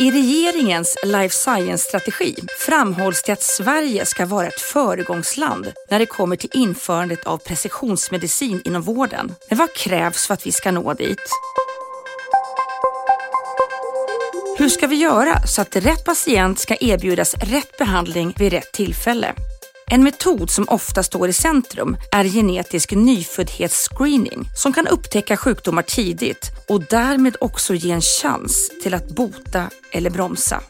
I regeringens life science-strategi framhålls det att Sverige ska vara ett föregångsland när det kommer till införandet av precisionsmedicin inom vården. Men vad krävs för att vi ska nå dit? Hur ska vi göra så att rätt patient ska erbjudas rätt behandling vid rätt tillfälle? En metod som ofta står i centrum är genetisk nyföddhetsscreening som kan upptäcka sjukdomar tidigt och därmed också ge en chans till att bota eller bromsa.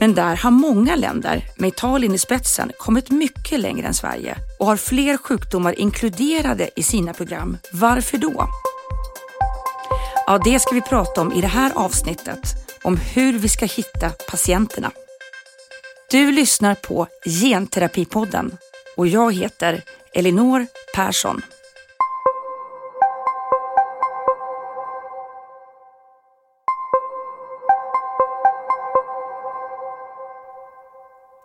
Men där har många länder, med Italien i spetsen, kommit mycket längre än Sverige och har fler sjukdomar inkluderade i sina program. Varför då? Ja, det ska vi prata om i det här avsnittet, om hur vi ska hitta patienterna. Du lyssnar på Genterapipodden och jag heter Elinor Persson.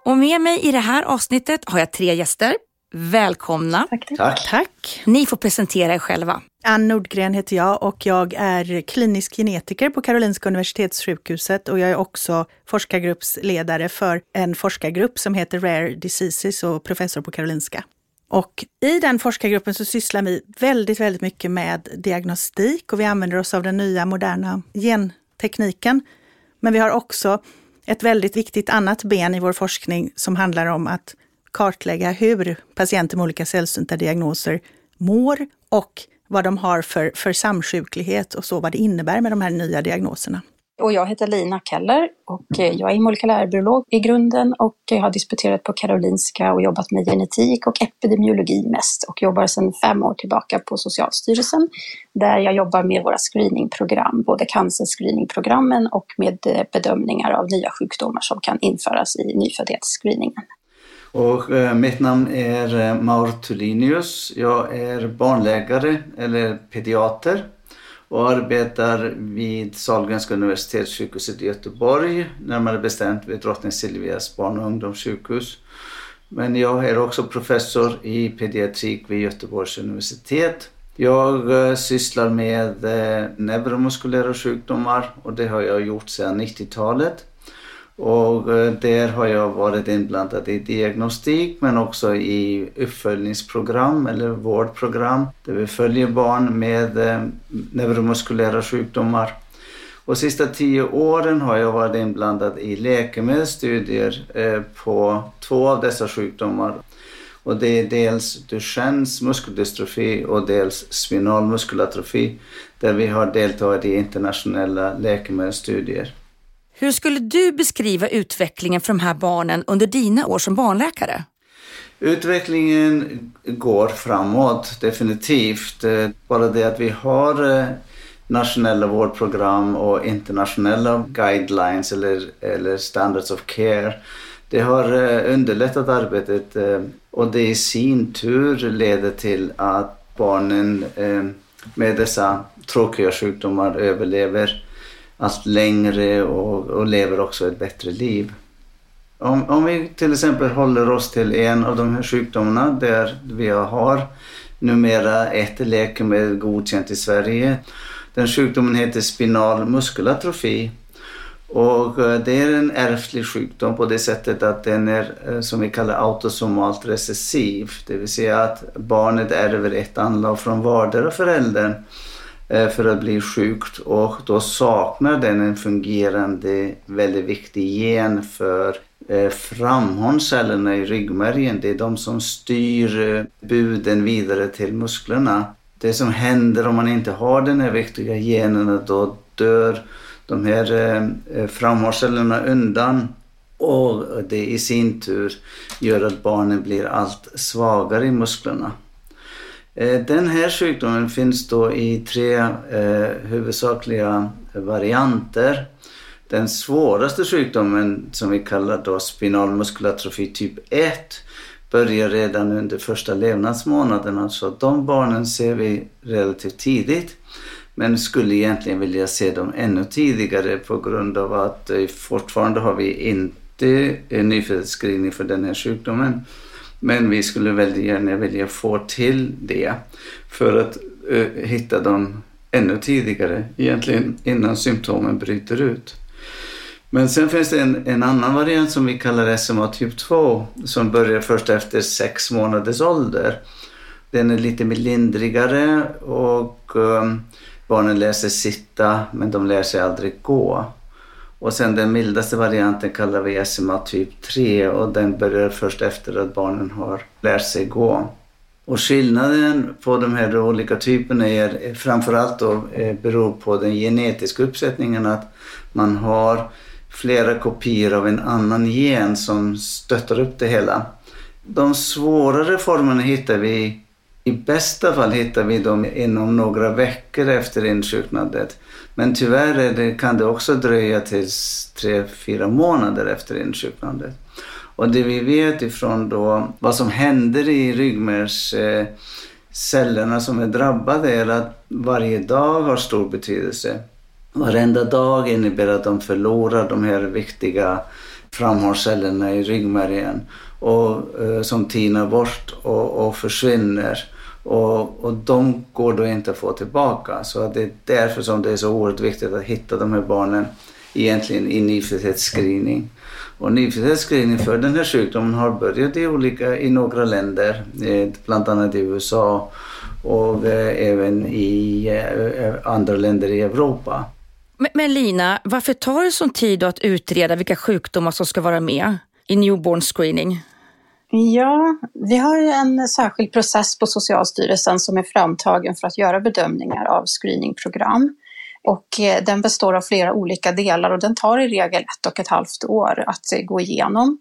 Och med mig i det här avsnittet har jag tre gäster. Välkomna. Tack. Tack. Tack. Ni får presentera er själva. Ann Nordgren heter jag och jag är klinisk genetiker på Karolinska Universitetssjukhuset och jag är också forskargruppsledare för en forskargrupp som heter Rare Diseases och professor på Karolinska. Och i den forskargruppen så sysslar vi väldigt, väldigt mycket med diagnostik och vi använder oss av den nya moderna gentekniken. Men vi har också ett väldigt viktigt annat ben i vår forskning som handlar om att kartlägga hur patienter med olika sällsynta diagnoser mår och vad de har för, för samsjuklighet och så vad det innebär med de här nya diagnoserna. Och jag heter Lina Keller och eh, jag är molekylärbiolog i grunden och har disputerat på Karolinska och jobbat med genetik och epidemiologi mest och jobbar sedan fem år tillbaka på Socialstyrelsen där jag jobbar med våra screeningprogram, både cancerscreeningprogrammen och med eh, bedömningar av nya sjukdomar som kan införas i nyföddhetsscreeningen. Och, eh, mitt namn är eh, Maur Tulinius. Jag är barnläkare eller pediater och arbetar vid Sahlgrenska universitetssjukhuset i Göteborg, närmare bestämt vid Drottning Silvias barn och ungdomssjukhus. Men jag är också professor i pediatrik vid Göteborgs universitet. Jag eh, sysslar med eh, neuromuskulära sjukdomar och det har jag gjort sedan 90-talet. Och eh, där har jag varit inblandad i diagnostik men också i uppföljningsprogram eller vårdprogram där vi följer barn med eh, neuromuskulära sjukdomar. Och de sista tio åren har jag varit inblandad i läkemedelsstudier eh, på två av dessa sjukdomar. Och det är dels Duchennes muskeldystrofi och dels spinal muskulatrofi där vi har deltagit i internationella läkemedelsstudier. Hur skulle du beskriva utvecklingen för de här barnen under dina år som barnläkare? Utvecklingen går framåt, definitivt. Eh, bara det att vi har eh, nationella vårdprogram och internationella guidelines eller, eller standards of care. Det har eh, underlättat arbetet och det i sin tur leder till att barnen med dessa tråkiga sjukdomar överlever allt längre och, och lever också ett bättre liv. Om, om vi till exempel håller oss till en av de här sjukdomarna där vi har numera ett läkemedel godkänt i Sverige. Den sjukdomen heter spinal muskelatrofi och eh, det är en ärftlig sjukdom på det sättet att den är eh, som vi kallar autosomalt recessiv. Det vill säga att barnet ärver ett anlag från vardera föräldern Eh, för att bli sjukt och då saknar den en fungerande väldigt viktig gen för eh, framhållscellerna i ryggmärgen. Det är de som styr eh, buden vidare till musklerna. Det som händer om man inte har den här viktiga genen, då dör de här eh, framhållscellerna undan och det i sin tur gör att barnen blir allt svagare i musklerna. Eh, den här sjukdomen finns då i tre eh, huvudsakliga varianter. Den svåraste sjukdomen som vi kallar då spinal muskelatrofi typ 1 börjar redan under första levnadsmånaden. Så de barnen ser vi relativt tidigt. Men skulle egentligen vilja se dem ännu tidigare på grund av att eh, fortfarande har vi inte eh, nyföddhetsscreening för den här sjukdomen. Men vi skulle väldigt gärna vilja få till det för att uh, hitta dem ännu tidigare, egentligen innan symptomen bryter ut. Men sen finns det en, en annan variant som vi kallar SMA typ 2 som börjar först efter sex månaders ålder. Den är lite mer lindrigare och um, barnen lär sig sitta men de lär sig aldrig gå. Och sen den mildaste varianten kallar vi SMA typ 3 och den börjar först efter att barnen har lärt sig gå. Och skillnaden på de här olika typerna är framförallt då eh, beror på den genetiska uppsättningen att man har flera kopior av en annan gen som stöttar upp det hela. De svårare formerna hittar vi, i bästa fall hittar vi dem inom några veckor efter insjuknandet. Men tyvärr det, kan det också dröja tills tre, fyra månader efter insjuknandet. Och det vi vet ifrån då vad som händer i ryggmärgscellerna eh, som är drabbade är att varje dag har stor betydelse. Varenda dag innebär att de förlorar de här viktiga framhållscellerna i ryggmärgen och, eh, som tinar bort och, och försvinner. Och, och de går då inte att få tillbaka. Så det är därför som det är så oerhört viktigt att hitta de här barnen egentligen i nyföddhetsscreening. Och nyföddhetsscreening för den här sjukdomen har börjat i, olika, i några länder, eh, bland annat i USA och eh, även i eh, andra länder i Europa. Men, men Lina, varför tar det sån tid att utreda vilka sjukdomar som ska vara med i newborn screening? Ja, vi har en särskild process på Socialstyrelsen som är framtagen för att göra bedömningar av screeningprogram. Och eh, den består av flera olika delar och den tar i regel ett och ett halvt år att eh, gå igenom.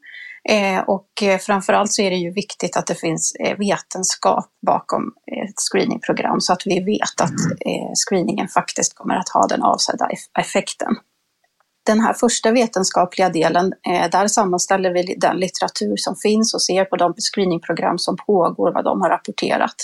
Eh, och framförallt så är det ju viktigt att det finns vetenskap bakom ett screeningprogram så att vi vet att screeningen faktiskt kommer att ha den avsedda effekten. Den här första vetenskapliga delen, eh, där sammanställer vi den litteratur som finns och ser på de screeningprogram som pågår, vad de har rapporterat.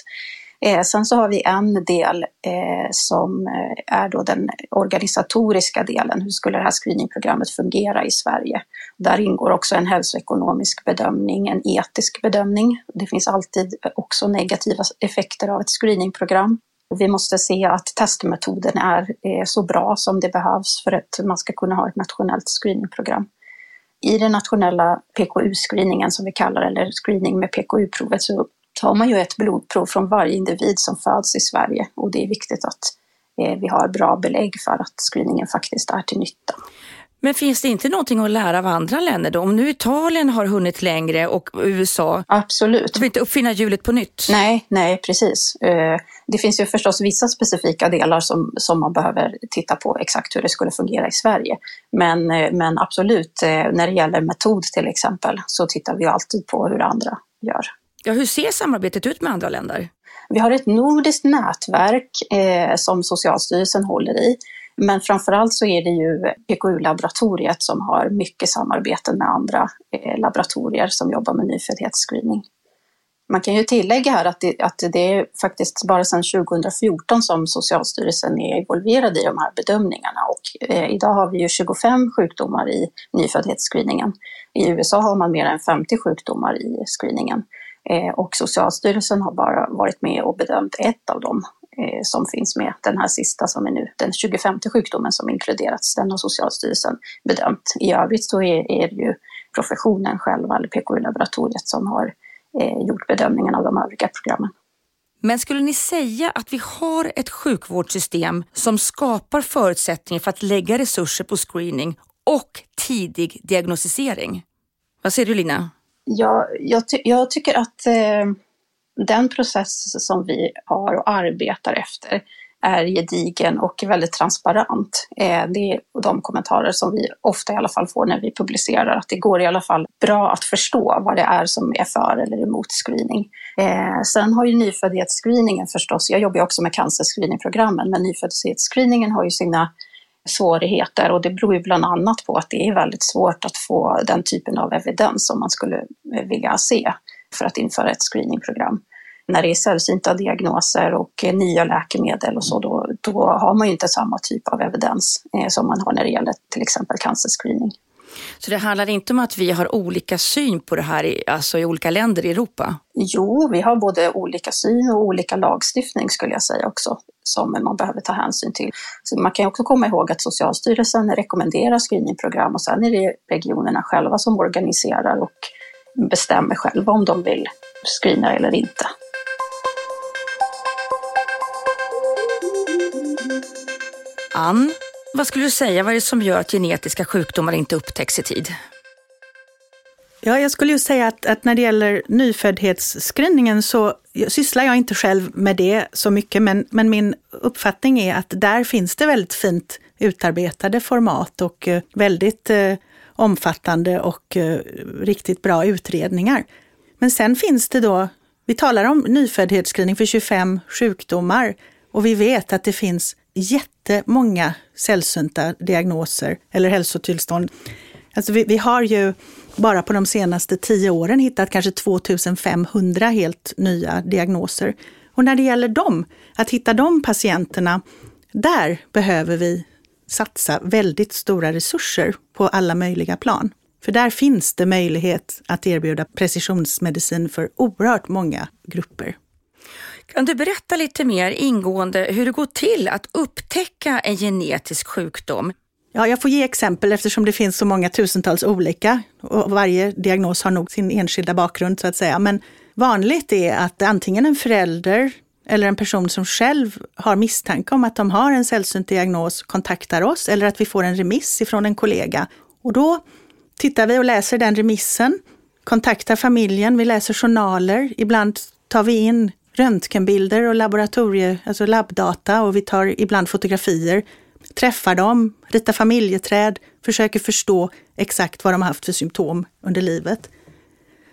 Eh, sen så har vi en del eh, som är då den organisatoriska delen. Hur skulle det här screeningprogrammet fungera i Sverige? Där ingår också en hälsoekonomisk bedömning, en etisk bedömning. Det finns alltid också negativa effekter av ett screeningprogram. Vi måste se att testmetoden är eh, så bra som det behövs för att man ska kunna ha ett nationellt screeningprogram. I den nationella PKU-screeningen som vi kallar eller screening med PKU-provet så tar man ju ett blodprov från varje individ som föds i Sverige och det är viktigt att eh, vi har bra belägg för att screeningen faktiskt är till nytta. Men finns det inte någonting att lära av andra länder då? Om nu Italien har hunnit längre och USA? Absolut. Vill inte uppfinna hjulet på nytt? Nej, nej precis. Eh, det finns ju förstås vissa specifika delar som, som man behöver titta på exakt hur det skulle fungera i Sverige. Men, eh, men absolut, när det gäller metod till exempel så tittar vi alltid på hur andra gör. Ja, hur ser samarbetet ut med andra länder? Vi har ett nordiskt nätverk eh, som Socialstyrelsen håller i. Men framförallt så är det ju PKU-laboratoriet som har mycket samarbeten med andra eh, laboratorier som jobbar med nyföddhetsscreening. Man kan ju tillägga här att det, att det är faktiskt bara sedan 2014 som Socialstyrelsen är involverad i de här bedömningarna och eh, idag har vi ju 25 sjukdomar i nyföddhetsscreeningen. I USA har man mer än 50 sjukdomar i screeningen. Eh, och Socialstyrelsen har bara varit med och bedömt ett av dem eh, som finns med. Den här sista som är nu den 25 sjukdomen som inkluderats, den har Socialstyrelsen bedömt. I övrigt så är, är det ju professionen själva, eller PKU-laboratoriet, som har eh, gjort bedömningen av de övriga programmen. Men skulle ni säga att vi har ett sjukvårdssystem som skapar förutsättningar för att lägga resurser på screening och tidig diagnostisering? Vad säger du Lina? Ja, jag, ty jag tycker att eh, den process som vi har och arbetar efter är gedigen och väldigt transparent. Eh, det är de kommentarer som vi ofta i alla fall får när vi publicerar, att det går i alla fall bra att förstå vad det är som är för eller emot screening. Eh, sen har ju nyföddhetsscreeningen förstås, jag jobbar också med cancerscreeningprogrammen, men nyföddhetsscreeningen har ju sina svårigheter och det beror ju bland annat på att det är väldigt svårt att få den typen av evidens som man skulle eh, vilja se för att införa ett screeningprogram. När det är sällsynta diagnoser och nya läkemedel och så, då, då har man ju inte samma typ av evidens eh, som man har när det gäller till exempel cancerscreening. Så det handlar inte om att vi har olika syn på det här i, alltså i olika länder i Europa? Jo, vi har både olika syn och olika lagstiftning skulle jag säga också, som man behöver ta hänsyn till. Så man kan också komma ihåg att Socialstyrelsen rekommenderar screeningprogram och sen är det regionerna själva som organiserar och bestämmer själva om de vill screena eller inte. Ann, vad skulle du säga, vad är det som gör att genetiska sjukdomar inte upptäcks i tid? Ja, jag skulle ju säga att, att när det gäller nyföddhetsscreeningen så sysslar jag inte själv med det så mycket, men, men min uppfattning är att där finns det väldigt fint utarbetade format och eh, väldigt eh, omfattande och eh, riktigt bra utredningar. Men sen finns det då, vi talar om nyföddhetsscreening för 25 sjukdomar och vi vet att det finns jättemånga sällsynta diagnoser eller hälsotillstånd. Alltså vi, vi har ju bara på de senaste tio åren hittat kanske 2500 helt nya diagnoser. Och när det gäller dem, att hitta de patienterna, där behöver vi satsa väldigt stora resurser på alla möjliga plan. För där finns det möjlighet att erbjuda precisionsmedicin för oerhört många grupper. Kan du berätta lite mer ingående hur det går till att upptäcka en genetisk sjukdom? Ja, jag får ge exempel eftersom det finns så många tusentals olika och varje diagnos har nog sin enskilda bakgrund så att säga. Men vanligt är att antingen en förälder eller en person som själv har misstanke om att de har en sällsynt diagnos kontaktar oss eller att vi får en remiss ifrån en kollega. Och då tittar vi och läser den remissen, kontaktar familjen, vi läser journaler, ibland tar vi in röntgenbilder och laboratorie, alltså labbdata och vi tar ibland fotografier, träffar dem, ritar familjeträd, försöker förstå exakt vad de har haft för symptom under livet.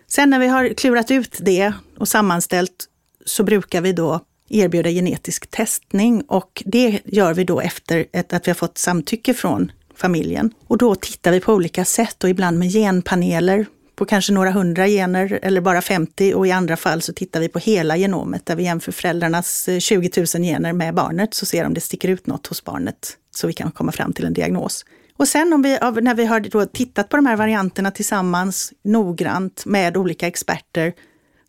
Sen när vi har klurat ut det och sammanställt så brukar vi då erbjuda genetisk testning och det gör vi då efter att vi har fått samtycke från familjen. Och då tittar vi på olika sätt och ibland med genpaneler på kanske några hundra gener eller bara 50 och i andra fall så tittar vi på hela genomet där vi jämför föräldrarnas eh, 20 000 gener med barnet så ser om det sticker ut något hos barnet så vi kan komma fram till en diagnos. Och sen om vi, när vi har tittat på de här varianterna tillsammans noggrant med olika experter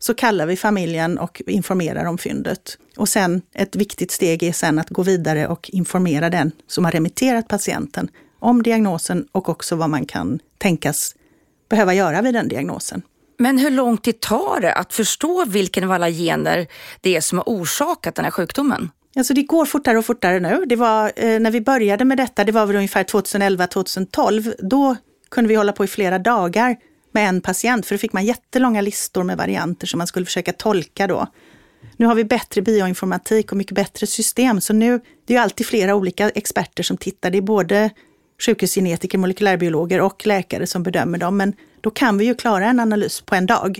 så kallar vi familjen och informerar om fyndet. Och sen ett viktigt steg är sen att gå vidare och informera den som har remitterat patienten om diagnosen och också vad man kan tänkas behöva göra vid den diagnosen. Men hur lång tid tar det att förstå vilken av alla gener det är som har orsakat den här sjukdomen? Alltså det går fortare och fortare nu. Det var, eh, när vi började med detta, det var väl ungefär 2011-2012, då kunde vi hålla på i flera dagar med en patient, för då fick man jättelånga listor med varianter som man skulle försöka tolka då. Nu har vi bättre bioinformatik och mycket bättre system, så nu det är ju alltid flera olika experter som tittar. Det är både sjukhusgenetiker, molekylärbiologer och läkare som bedömer dem, men då kan vi ju klara en analys på en dag.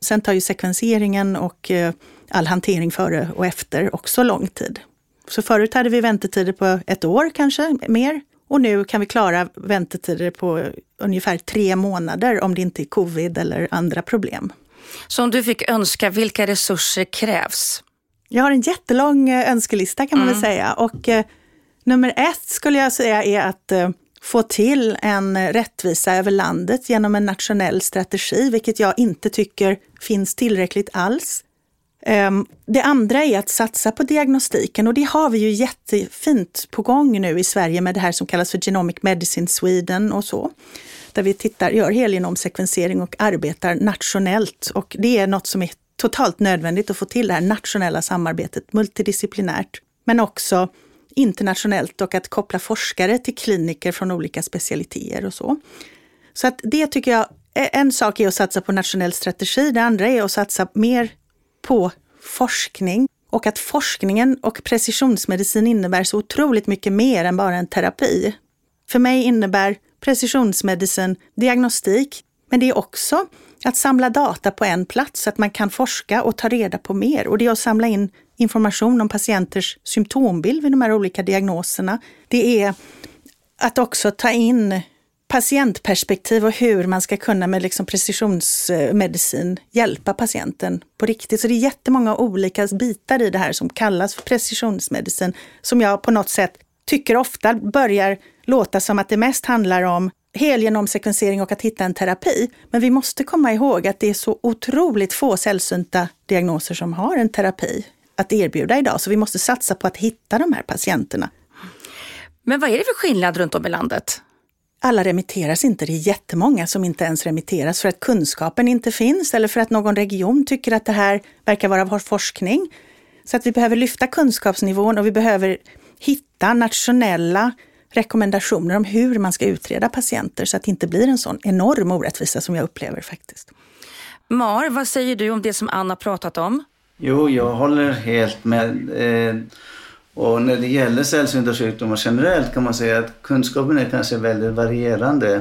Sen tar ju sekvenseringen och eh, all hantering före och efter också lång tid. Så förut hade vi väntetider på ett år kanske, mer. Och nu kan vi klara väntetider på ungefär tre månader om det inte är covid eller andra problem. Så om du fick önska, vilka resurser krävs? Jag har en jättelång eh, önskelista kan man mm. väl säga. Och eh, nummer ett skulle jag säga är att eh, få till en rättvisa över landet genom en nationell strategi, vilket jag inte tycker finns tillräckligt alls. Ehm, det andra är att satsa på diagnostiken och det har vi ju jättefint på gång nu i Sverige med det här som kallas för Genomic Medicine Sweden och så. Där vi tittar, gör helgenomsekvensering och arbetar nationellt och det är något som är totalt nödvändigt att få till det här nationella samarbetet multidisciplinärt men också internationellt och att koppla forskare till kliniker från olika specialiteter och så. Så att det tycker jag, en sak är att satsa på nationell strategi, det andra är att satsa mer på forskning och att forskningen och precisionsmedicin innebär så otroligt mycket mer än bara en terapi. För mig innebär precisionsmedicin diagnostik, men det är också att samla data på en plats så att man kan forska och ta reda på mer. Och det är att samla in information om patienters symptombild vid de här olika diagnoserna. Det är att också ta in patientperspektiv och hur man ska kunna med liksom precisionsmedicin hjälpa patienten på riktigt. Så det är jättemånga olika bitar i det här som kallas för precisionsmedicin, som jag på något sätt tycker ofta börjar låta som att det mest handlar om helgenomsekvensering och att hitta en terapi. Men vi måste komma ihåg att det är så otroligt få sällsynta diagnoser som har en terapi att erbjuda idag. Så vi måste satsa på att hitta de här patienterna. Men vad är det för skillnad runt om i landet? Alla remitteras inte, det är jättemånga som inte ens remitteras för att kunskapen inte finns eller för att någon region tycker att det här verkar vara forskning. Så att vi behöver lyfta kunskapsnivån och vi behöver hitta nationella rekommendationer om hur man ska utreda patienter så att det inte blir en sån enorm orättvisa som jag upplever faktiskt. Mar, vad säger du om det som Anna pratat om? Jo, jag håller helt med. Och när det gäller sällsynta sjukdomar generellt kan man säga att kunskapen är kanske väldigt varierande.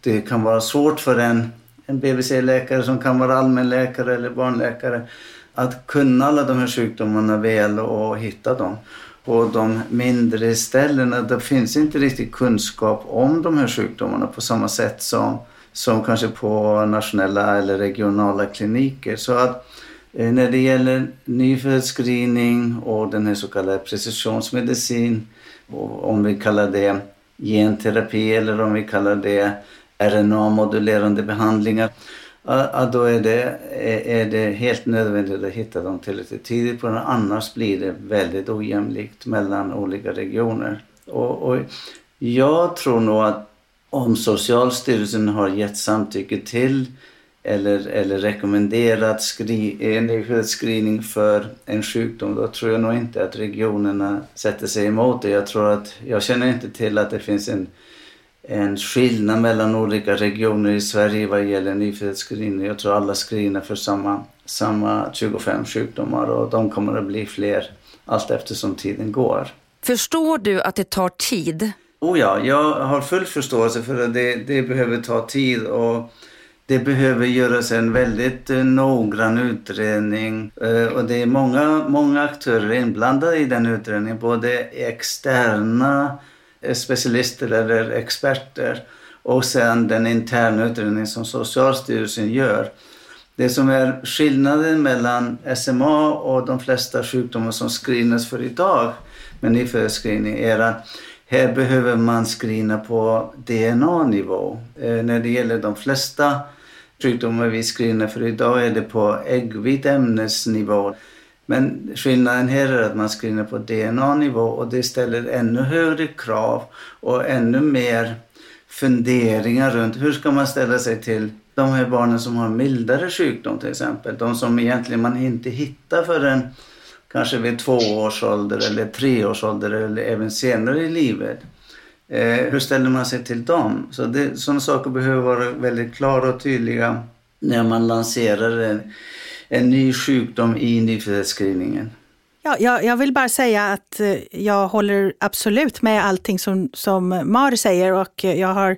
Det kan vara svårt för en, en BVC-läkare som kan vara allmänläkare eller barnläkare att kunna alla de här sjukdomarna väl och hitta dem. På de mindre ställena där finns inte riktigt kunskap om de här sjukdomarna på samma sätt som, som kanske på nationella eller regionala kliniker. Så att Eh, när det gäller nyföddsscreening och den här så kallade precisionsmedicin, om vi kallar det genterapi eller om vi kallar det RNA-modulerande behandlingar, då är det, är det helt nödvändigt att hitta dem tillräckligt tidigt, för annars blir det väldigt ojämlikt mellan olika regioner. Och, och jag tror nog att om Socialstyrelsen har gett samtycke till eller, eller rekommenderat skri screening för en sjukdom, då tror jag nog inte att regionerna sätter sig emot det. Jag tror att, jag känner inte till att det finns en, en skillnad mellan olika regioner i Sverige vad gäller nyföddhetsscreening. Jag tror alla screenar för samma, samma 25 sjukdomar och de kommer att bli fler allt eftersom tiden går. Förstår du att det tar tid? Oh ja, jag har full förståelse för att det, det behöver ta tid och det behöver göras en väldigt eh, noggrann utredning eh, och det är många, många aktörer inblandade i den utredningen. Både externa eh, specialister eller experter och sen den interna utredningen som Socialstyrelsen gör. Det som är skillnaden mellan SMA och de flesta sjukdomar som screenas för idag med nyföddhetsscreening är att här behöver man screena på DNA-nivå. När det gäller de flesta sjukdomar vi screenar för idag är det på äggviteämnesnivå. Men skillnaden här är att man screenar på DNA-nivå och det ställer ännu högre krav och ännu mer funderingar runt hur ska man ställa sig till de här barnen som har mildare sjukdom till exempel. De som egentligen man inte hittar förrän kanske vid två års ålder eller tre års ålder eller även senare i livet. Eh, hur ställer man sig till dem? Så det, sådana saker behöver vara väldigt klara och tydliga när man lanserar en, en ny sjukdom i nyföddhetsscreeningen. Ja, jag, jag, vill bara säga att eh, jag håller absolut med allting som, som Mar säger och jag har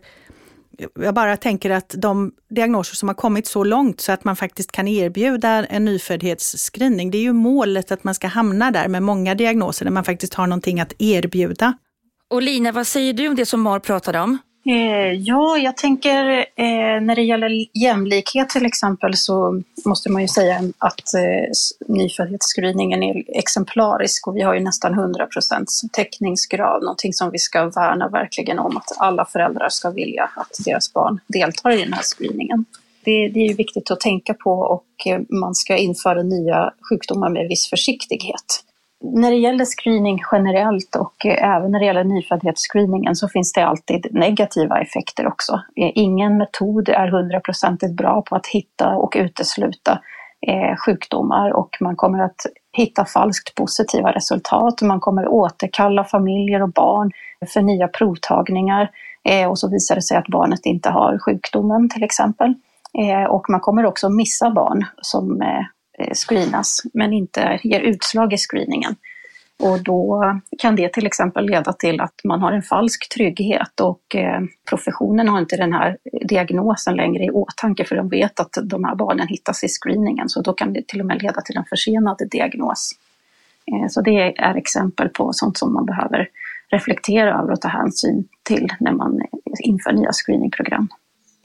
jag bara tänker att de diagnoser som har kommit så långt så att man faktiskt kan erbjuda en nyföddhetsscreening, det är ju målet att man ska hamna där med många diagnoser där man faktiskt har någonting att erbjuda. Och Lina, vad säger du om det som Mar pratade om? Eh, ja, jag tänker eh, när det gäller jämlikhet till exempel så måste man ju säga att eh, nyföddhetsscreeningen är exemplarisk och vi har ju nästan 100% täckningsgrad, någonting som vi ska värna verkligen om att alla föräldrar ska vilja att deras barn deltar i den här screeningen. Det, det är ju viktigt att tänka på och eh, man ska införa nya sjukdomar med viss försiktighet. När det gäller screening generellt och eh, även när det gäller nyföddhetsscreeningen så finns det alltid negativa effekter också. Eh, ingen metod är hundraprocentigt bra på att hitta och utesluta eh, sjukdomar och man kommer att hitta falskt positiva resultat. Man kommer återkalla familjer och barn för nya provtagningar och så visar det sig att barnet inte har sjukdomen till exempel. Och man kommer också missa barn som Eh, screenas men inte ger utslag i screeningen. Och då kan det till exempel leda till att man har en falsk trygghet och eh, professionen har inte den här diagnosen längre i åtanke för de vet att de här barnen hittas i screeningen så då kan det till och med leda till en försenad diagnos. Eh, så det är exempel på sånt som man behöver reflektera över och ta hänsyn till när man inför nya screeningprogram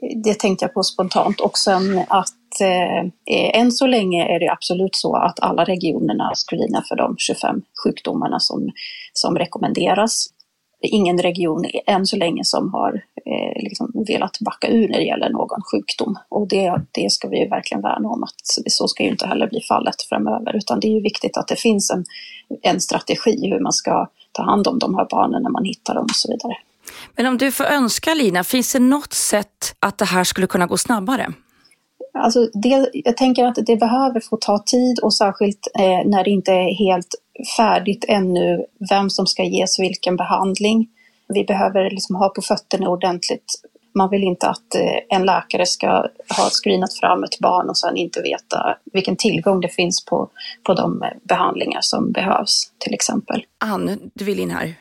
det tänkte jag på spontant. Och sen att Eh, eh, än så länge är det absolut så att alla regionerna screenar för de 25 sjukdomarna som, som rekommenderas. Det är ingen region än så länge som har eh, liksom velat backa ur när det gäller någon sjukdom. Och det, det ska vi ju verkligen värna om, att så ska ju inte heller bli fallet framöver. Utan det är ju viktigt att det finns en, en strategi hur man ska ta hand om de här barnen när man hittar dem och så vidare. Men om du får önska Lina, finns det något sätt att det här skulle kunna gå snabbare? Alltså det, jag tänker att det behöver få ta tid och särskilt eh, när det inte är helt färdigt ännu vem som ska ges vilken behandling. Vi behöver liksom ha på fötterna ordentligt. Man vill inte att eh, en läkare ska ha screenat fram ett barn och sen inte veta vilken tillgång det finns på, på de behandlingar som behövs till exempel. Ann, du vill in här.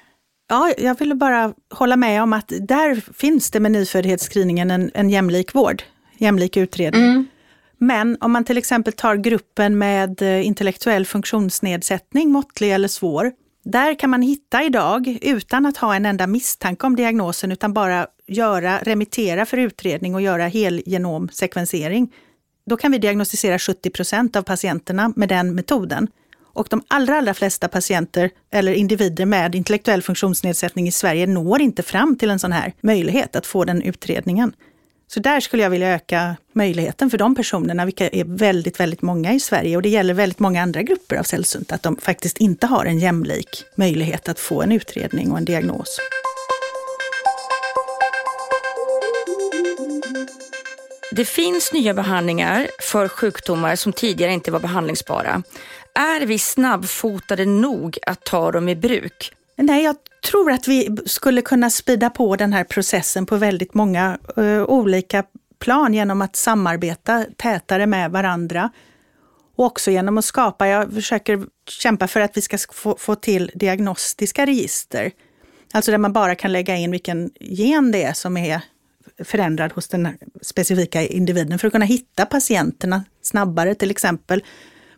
Ja, jag ville bara hålla med om att där finns det med nyföddhetsscreeningen en, en jämlik vård, jämlik utredning. Mm. Men om man till exempel tar gruppen med eh, intellektuell funktionsnedsättning, måttlig eller svår, där kan man hitta idag, utan att ha en enda misstanke om diagnosen, utan bara göra, remittera för utredning och göra helgenomsekvensering. Då kan vi diagnostisera 70 procent av patienterna med den metoden. Och de allra, allra flesta patienter eller individer med intellektuell funktionsnedsättning i Sverige når inte fram till en sån här möjlighet att få den utredningen. Så där skulle jag vilja öka möjligheten för de personerna, vilka är väldigt, väldigt många i Sverige och det gäller väldigt många andra grupper av sällsynt, att de faktiskt inte har en jämlik möjlighet att få en utredning och en diagnos. Det finns nya behandlingar för sjukdomar som tidigare inte var behandlingsbara. Är vi snabbfotade nog att ta dem i bruk? Nej, jag tror att vi skulle kunna spida på den här processen på väldigt många uh, olika plan genom att samarbeta tätare med varandra. Och också genom att skapa, jag försöker kämpa för att vi ska få, få till diagnostiska register. Alltså där man bara kan lägga in vilken gen det är som är förändrad hos den specifika individen för att kunna hitta patienterna snabbare till exempel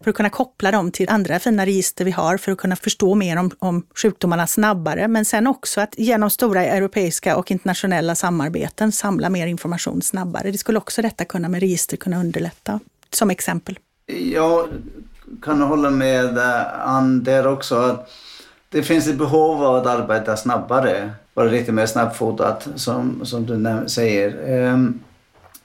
för att kunna koppla dem till andra fina register vi har för att kunna förstå mer om, om sjukdomarna snabbare. Men sen också att genom stora europeiska och internationella samarbeten samla mer information snabbare. Det skulle också detta kunna med register kunna underlätta, som exempel. Jag kan hålla med Ann där också. Att det finns ett behov av att arbeta snabbare, vara lite mer snabbfotat som, som du säger. Um,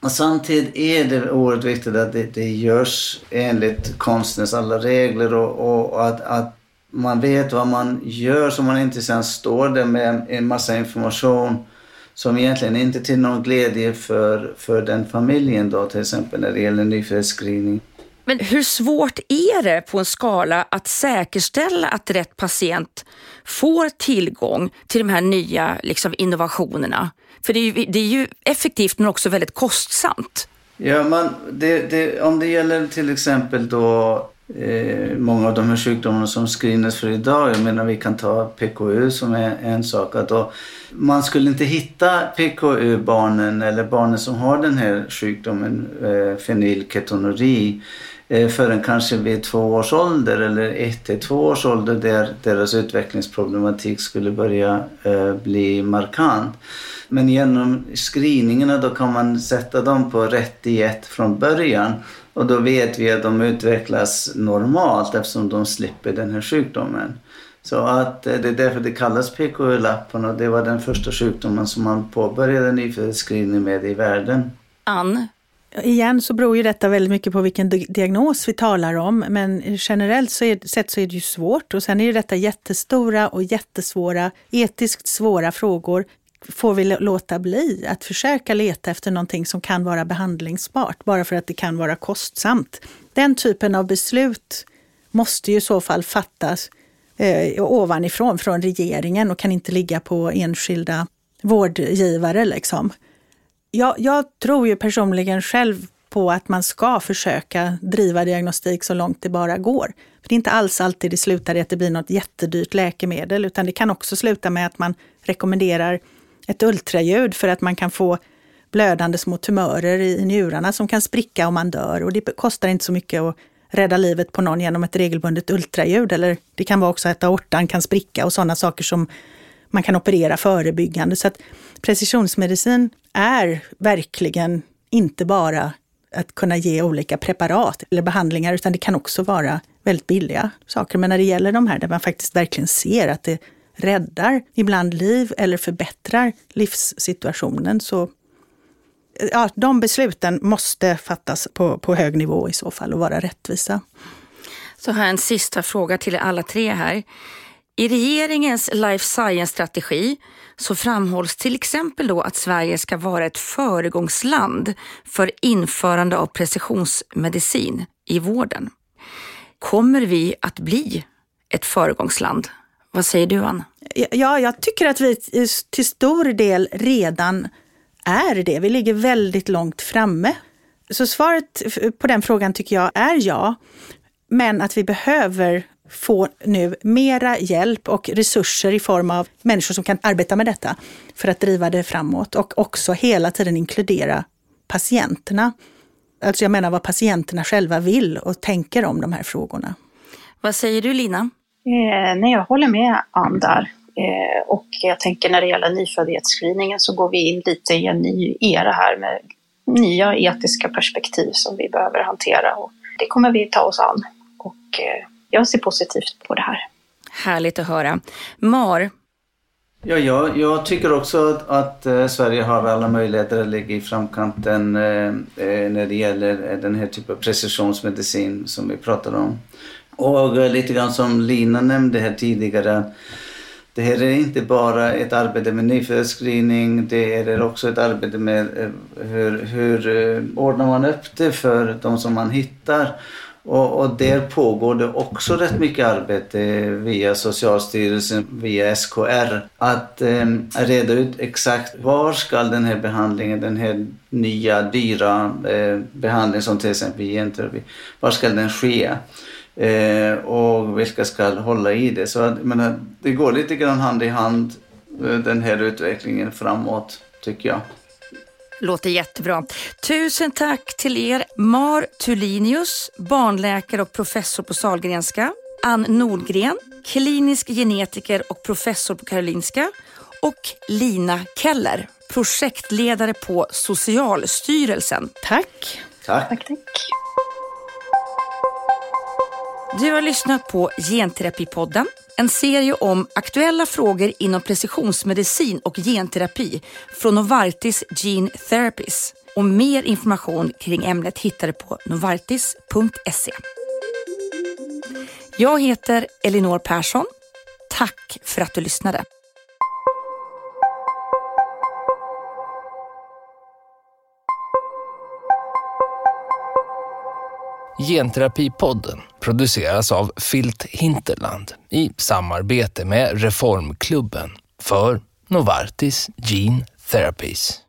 och samtidigt är det oerhört viktigt att det, det görs enligt konstens alla regler och, och att, att, man vet vad man gör så man inte sen står där med en massa information som egentligen inte är till någon glädje för, för den familjen då till exempel när det gäller nyföddhetsscreening. Men hur svårt är det på en skala att säkerställa att rätt patient får tillgång till de här nya liksom, innovationerna? För det är, ju, det är ju effektivt men också väldigt kostsamt. Ja, man, det, det, om det gäller till exempel då eh, många av de här sjukdomarna som screenas för idag. Jag menar vi kan ta PKU som är en sak. Att då, man skulle inte hitta PKU-barnen eller barnen som har den här sjukdomen eh, fenylketonuri Eh, förrän kanske vid två års ålder eller ett till två års ålder där deras utvecklingsproblematik skulle börja eh, bli markant. Men genom screeningarna då kan man sätta dem på rätt diet från början. Och då vet vi att de utvecklas normalt eftersom de slipper den här sjukdomen. Så att eh, det är därför det kallas PKU-lappen och det var den första sjukdomen som man påbörjade nyföddhetsscreening med i världen. Ann? Igen så beror ju detta väldigt mycket på vilken diagnos vi talar om, men generellt så är, sett så är det ju svårt och sen är ju detta jättestora och jättesvåra, etiskt svåra frågor får vi låta bli att försöka leta efter någonting som kan vara behandlingsbart, bara för att det kan vara kostsamt. Den typen av beslut måste ju i så fall fattas eh, ovanifrån, från regeringen och kan inte ligga på enskilda vårdgivare. Liksom. Jag, jag tror ju personligen själv på att man ska försöka driva diagnostik så långt det bara går. För Det är inte alls alltid det slutar i att det blir något jättedyrt läkemedel, utan det kan också sluta med att man rekommenderar ett ultraljud för att man kan få blödande små tumörer i njurarna som kan spricka om man dör. Och det kostar inte så mycket att rädda livet på någon genom ett regelbundet ultraljud. Eller det kan vara också att aortan kan spricka och sådana saker som man kan operera förebyggande. Så att precisionsmedicin är verkligen inte bara att kunna ge olika preparat eller behandlingar, utan det kan också vara väldigt billiga saker. Men när det gäller de här där man faktiskt verkligen ser att det räddar ibland liv eller förbättrar livssituationen så ja, de besluten måste fattas på, på hög nivå i så fall och vara rättvisa. Så har jag en sista fråga till alla tre här. I regeringens life science-strategi så framhålls till exempel då att Sverige ska vara ett föregångsland för införande av precisionsmedicin i vården. Kommer vi att bli ett föregångsland? Vad säger du Ann? Ja, jag tycker att vi till stor del redan är det. Vi ligger väldigt långt framme. Så svaret på den frågan tycker jag är ja. Men att vi behöver få nu mera hjälp och resurser i form av människor som kan arbeta med detta för att driva det framåt och också hela tiden inkludera patienterna. Alltså jag menar vad patienterna själva vill och tänker om de här frågorna. Vad säger du Lina? Eh, nej, jag håller med Ann där. Eh, och jag tänker när det gäller nyföddhetsscreeningen så går vi in lite i en ny era här med nya etiska perspektiv som vi behöver hantera. Och det kommer vi ta oss an. Och eh, jag ser positivt på det här. Härligt att höra. Mar? Ja, jag, jag tycker också att, att eh, Sverige har alla möjligheter att ligga i framkanten eh, eh när det gäller den här typen av precisionsmedicin som vi pratade om. Och eh, lite grann som Lina nämnde här tidigare det här är inte bara ett arbete med nyföddhetsscreening, det är också ett arbete med hur, hur ordnar man upp det för de som man hittar. Och, och där pågår det också rätt mycket arbete via Socialstyrelsen, via SKR. Att eh, reda ut exakt var ska den här behandlingen, den här nya dyra eh, behandlingen som till exempel genterapi, var ska den ske? Eh, och vilka ska hålla i det. Så att, menar, det går lite grann hand i hand eh, den här utvecklingen framåt tycker jag. Låter jättebra. Tusen tack till er Mar Tulinius, barnläkare och professor på Salgrenska, Ann Nordgren, klinisk genetiker och professor på Karolinska och Lina Keller, projektledare på Socialstyrelsen. Tack. Tack. tack, tack. Du har lyssnat på Genterapipodden en serie om aktuella frågor inom precisionsmedicin och genterapi från Novartis Gene Therapies. Och mer information kring ämnet hittar du på novartis.se. Jag heter Elinor Persson. Tack för att du lyssnade. Genterapipodden produceras av Filt Hinterland i samarbete med Reformklubben för Novartis Gene Therapies.